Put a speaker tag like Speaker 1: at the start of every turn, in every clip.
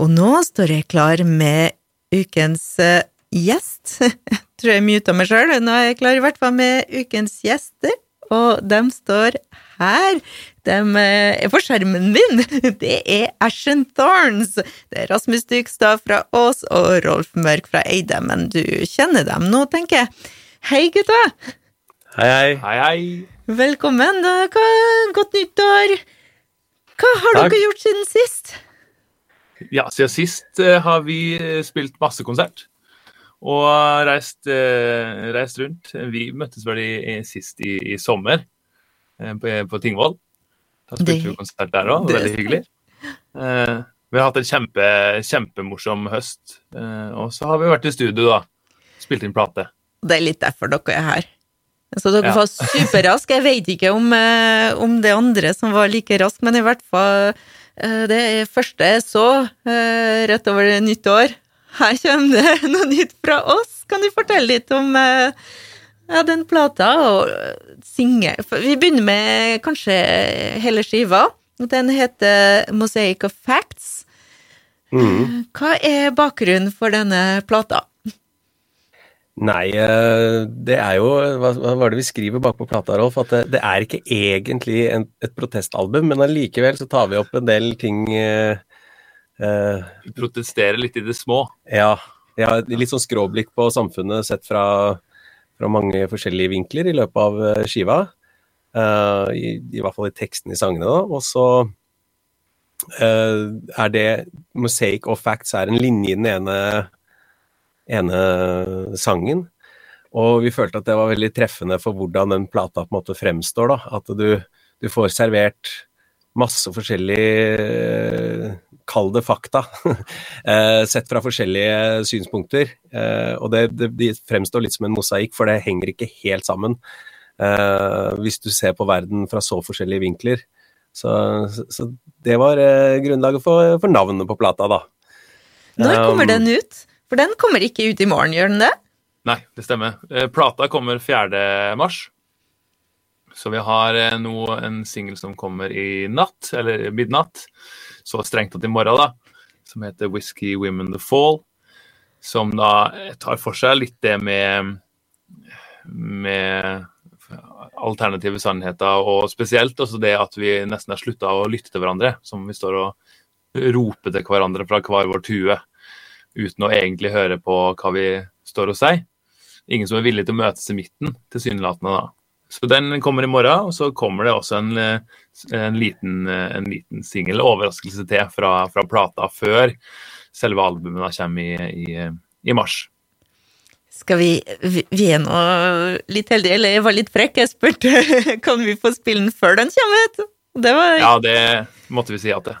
Speaker 1: Og nå står jeg klar med ukens eh, gjest. Jeg tror jeg muta meg sjøl. Nå er jeg klar i hvert fall med ukens gjester, og de står her. De eh, er på skjermen min. Det er Ashen Thorns. Det er Rasmus Dykstad fra Ås og Rolf Mørk fra Eide, men du kjenner dem nå, tenker jeg. Hei, gutta!
Speaker 2: Hei, hei.
Speaker 3: Hei, hei.
Speaker 1: Velkommen. Godt nyttår. Hva har
Speaker 2: Takk.
Speaker 1: dere gjort siden sist?
Speaker 3: Ja, siden sist eh, har vi eh, spilt masse konsert. Og reist, eh, reist rundt. Vi møttes vel i, i, sist i, i sommer på, på Tingvoll. Da spilte
Speaker 1: Det-
Speaker 3: vi konsert der òg. Veldig hyggelig. Eh, vi har hatt en kjempe, kjempemorsom høst. Eh, og så har vi vært i studio, da. Spilt inn plate.
Speaker 1: Det er litt derfor dere er her. Så dere
Speaker 3: Ja.
Speaker 1: var superraske. Jeg vet ikke om, eh, om det andre som var like rask, men i hvert fall det første jeg så eh, rett over nyttår. Her kommer det noe nytt fra oss. Kan du fortelle litt om eh, ja, den plata og eh, synge? Vi begynner med kanskje hele skiva. Den heter Mosaic of Facts.
Speaker 2: Mm.
Speaker 1: Hva er bakgrunnen for denne plata?
Speaker 2: Nei, eh, det er jo Hva var det vi skriver bakpå plata, Rolf? At det, det er ikke egentlig en, et protestalbum, men allikevel så tar vi opp en del ting eh, eh,
Speaker 3: Vi protesterer litt i det små.
Speaker 2: Ja. ja, litt sånn skråblikk på samfunnet sett fra, fra mange forskjellige vinkler i løpet av eh, skiva. Eh, i, I hvert fall i teksten i sangene, da. Og så eh, er det Mosaic of Facts er en linje i den ene, ene sangen. Og vi følte at det var veldig treffende for hvordan den plata på en måte fremstår. da, At du, du får servert masse forskjellige Kall det fakta, eh, sett fra forskjellige synspunkter. Eh, og det, det, de fremstår litt som en mosaikk, for det henger ikke helt sammen. Eh, hvis du ser på verden fra så forskjellige vinkler. Så, så, det var eh, grunnlaget for, for navnet på plata, da.
Speaker 1: Når kommer
Speaker 2: Um,
Speaker 1: den ut? For den kommer ikke ut i morgen, gjør den det?
Speaker 3: Nei, det stemmer. Eh, Plata kommer 4. mars. Så vi har eh, nå en singel som kommer i natt, eller midnatt, så strengt tatt i morgen, da, som heter 'Whisky Women The Fall'. Som da tar for seg litt det med, med alternative sannheter, og spesielt også det at vi nesten har slutta å lytte til hverandre. Som vi står og roper til hverandre fra hver vår tue, uten å egentlig høre på hva vi står og sier ingen som er villig til å møtes i midten, tilsynelatende. da. Så den kommer i morgen, og så kommer det også en, eh, en liten, eh, en liten singel, overraskelse til, fra, fra plata før selve albumet kommer i, i, i mars.
Speaker 1: Skal vi Vi vi er nå litt heldige, eller jeg var litt frekk. Jeg spurte kan vi få spille den før den kommer ut. Det var
Speaker 3: Ja, det måtte vi si ja til.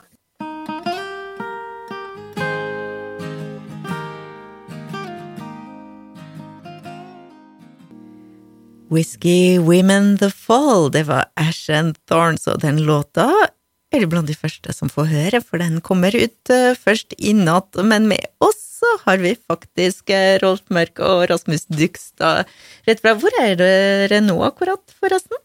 Speaker 1: Whisky Women The Fall. Det var Ash and Thorns, og den låta er det blant de første som får høre, for den kommer ut eh, først i natt. Men med oss så har vi faktisk eh, Rolf Mørk og Rasmus Dykstad rett fra. Hvor er dere nå akkurat, forresten?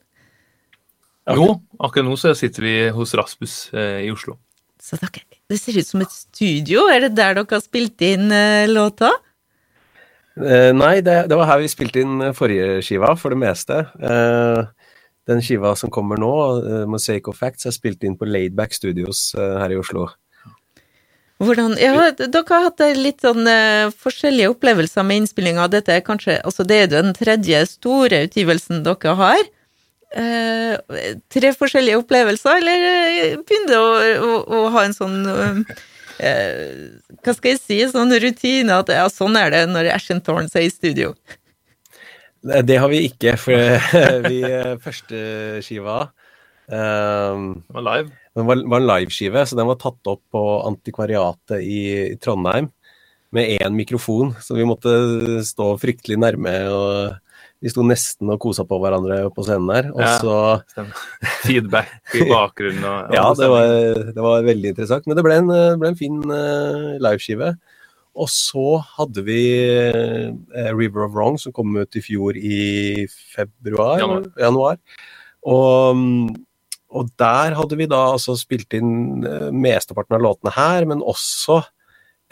Speaker 3: Nå, akkurat nå så sitter vi hos Rasmus eh, i Oslo.
Speaker 1: Så dere, det ser ut som et studio. Er det der dere har spilt inn eh, låta?
Speaker 2: Eh, nei, det, det var her vi spilte inn eh, forrige skiva, for det meste. Eh, den skiva som kommer nå, Mosaic of Facts, er spilt inn på Laidback Studios her i Oslo.
Speaker 1: Hvordan, ja, dere har hatt litt sånn uh, forskjellige opplevelser med innspillinga. Dette er kanskje, altså det er jo den tredje store utgivelsen dere har. Uh, tre forskjellige opplevelser, eller begynner det å, å, å ha en sånn eh, Hva skal jeg si, sånn rutine at ja, sånn er det når Ashen Thorns er i studio.
Speaker 2: Eh, Det har vi ikke, for vi eh, første skiva um,
Speaker 3: Det var live.
Speaker 2: Den var, var en liveskive, så den var tatt opp på Antikvariatet i, i Trondheim med én mikrofon, så vi måtte stå fryktelig nærme. og Vi sto nesten og kosa på hverandre på scenen der. Og så.
Speaker 3: Feedback i bakgrunnen. Og,
Speaker 2: Ja, det var, det var veldig interessant. Men det ble en, det ble en fin uh, liveskive. Og så hadde vi uh, River of Wrong, som kom ut i fjor i februar?
Speaker 3: Januar.
Speaker 2: januar. Og, og der hadde vi da altså spilt inn eh, mesteparten av låtene her, men også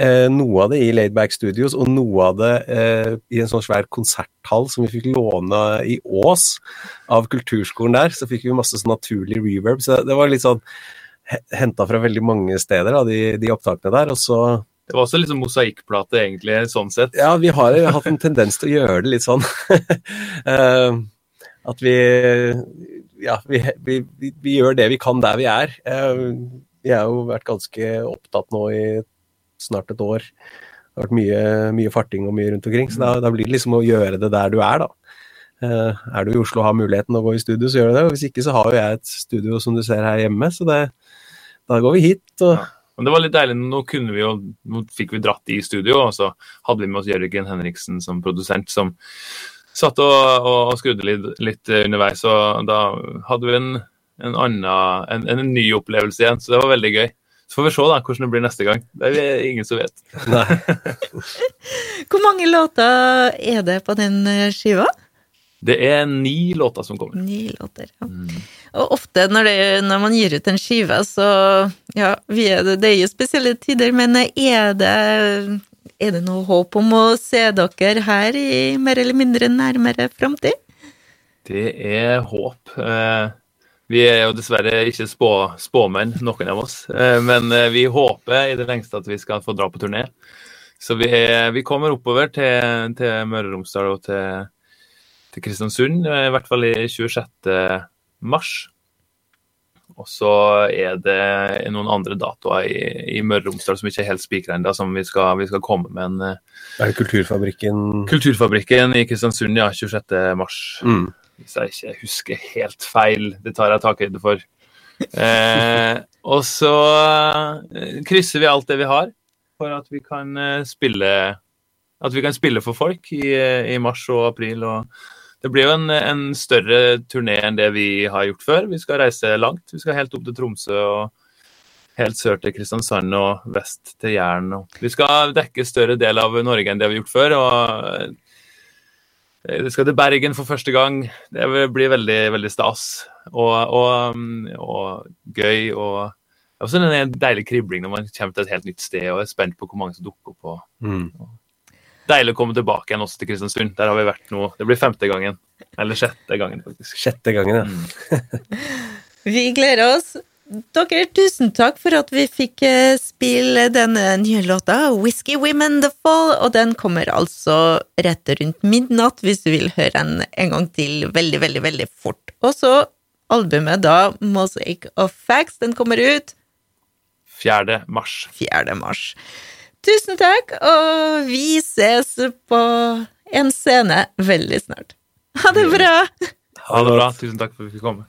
Speaker 2: eh, noe av det i Laidback Studios, og noe av det eh, i en sånn svær konserthall som vi fikk låne i Ås av kulturskolen der. Så fikk vi masse sånn naturlig reverb. Så det var litt sånn henta fra veldig mange steder, da, de, de opptakene der. Og så
Speaker 3: Det var også sånn mosaikkplate, egentlig, sånn sett.
Speaker 2: Ja, vi har jo hatt en tendens til å gjøre det litt sånn. Eh, at vi Ja, vi, vi, vi, vi gjør det vi kan der vi er. Eh, vi har jo vært ganske opptatt nå i snart et år. Det har vært mye, mye farting og mye rundt omkring, så da, da blir det liksom å gjøre det der du er, da. Uh, er du i Oslo og har muligheten å gå i studio, så gjør du det. Og hvis ikke, så har jo jeg et studio som du ser her hjemme, så det, da går vi hit. og
Speaker 3: Men det var litt deilig. Nå kunne vi jo, nå fikk vi dratt i studio, og så hadde vi med oss Jørgen Henriksen som produsent, som satt og, og skrudde litt, litt underveis. Og da hadde vi en, en annen, en, en, ny opplevelse igjen, så det var veldig gøy. Så får vi se da, hvordan det blir neste gang. Det er ingen som vet.
Speaker 2: Nei.
Speaker 1: Hvor mange låter er det på den skiva?
Speaker 3: Det er ni låter som kommer.
Speaker 1: Ni låter, ja. Og ofte når, det, når man gir ut en skive, så Ja, er det, det, er jo spesielle tider, men er det, er det noe håp om å se dere her i mer eller mindre nærmere framtid?
Speaker 3: Det er håp. Eh, vi er jo dessverre ikke spå, spåmenn, noen av oss. Eh, men eh, vi håper i det lengste at vi skal få dra på turné. Så vi, er, vi kommer oppover til, til Møre og Romsdal og til til Kristiansund, i hvert fall i 26. mars. Og så er det noen andre datoer i, i Møre og Romsdal som ikke er helt spikra ennå, som vi skal, vi skal, komme med en
Speaker 2: Er det Kulturfabrikken?
Speaker 3: Kulturfabrikken i Kristiansund, ja. 26. mars.
Speaker 2: Mm.
Speaker 3: Hvis jeg ikke husker helt feil. Det tar jeg takhøyde for. Eh, og så krysser vi alt det vi har for at vi kan spille at vi kan spille for folk i, i mars og april. og det blir jo en, en, større turné enn det vi har gjort før. Vi skal reise langt. Vi skal helt opp til Tromsø og helt sør til Kristiansand og vest til Jæren. Vi skal dekke større del av Norge enn det vi har gjort før. og Vi skal til Bergen for første gang. Det blir veldig, veldig stas og, og, og gøy. og det er også en deilig kribling når man kommer til et helt nytt sted og er spent på hvor mange som dukker opp. Og,
Speaker 2: mm.
Speaker 3: Deilig å komme tilbake igjen også til Kristiansund. Der har vi vært nå. Det blir femte gangen. Eller sjette gangen, faktisk.
Speaker 2: Sjette gangen, ja.
Speaker 1: Mm. vi gleder oss. Dere, tusen takk for at vi fikk spille denne nye låta, 'Whisky Women The Fall', og den kommer altså rett rundt midnatt hvis du vil høre den en gang til veldig, veldig, veldig fort. Og så albumet da, 'Mosaic of Facts', den kommer ut
Speaker 3: 4. mars.
Speaker 1: 4. mars. Tusen takk, og vi ses på en scene veldig snart. Ha det bra!
Speaker 3: Ha det bra. Tusen takk for at vi fikk komme.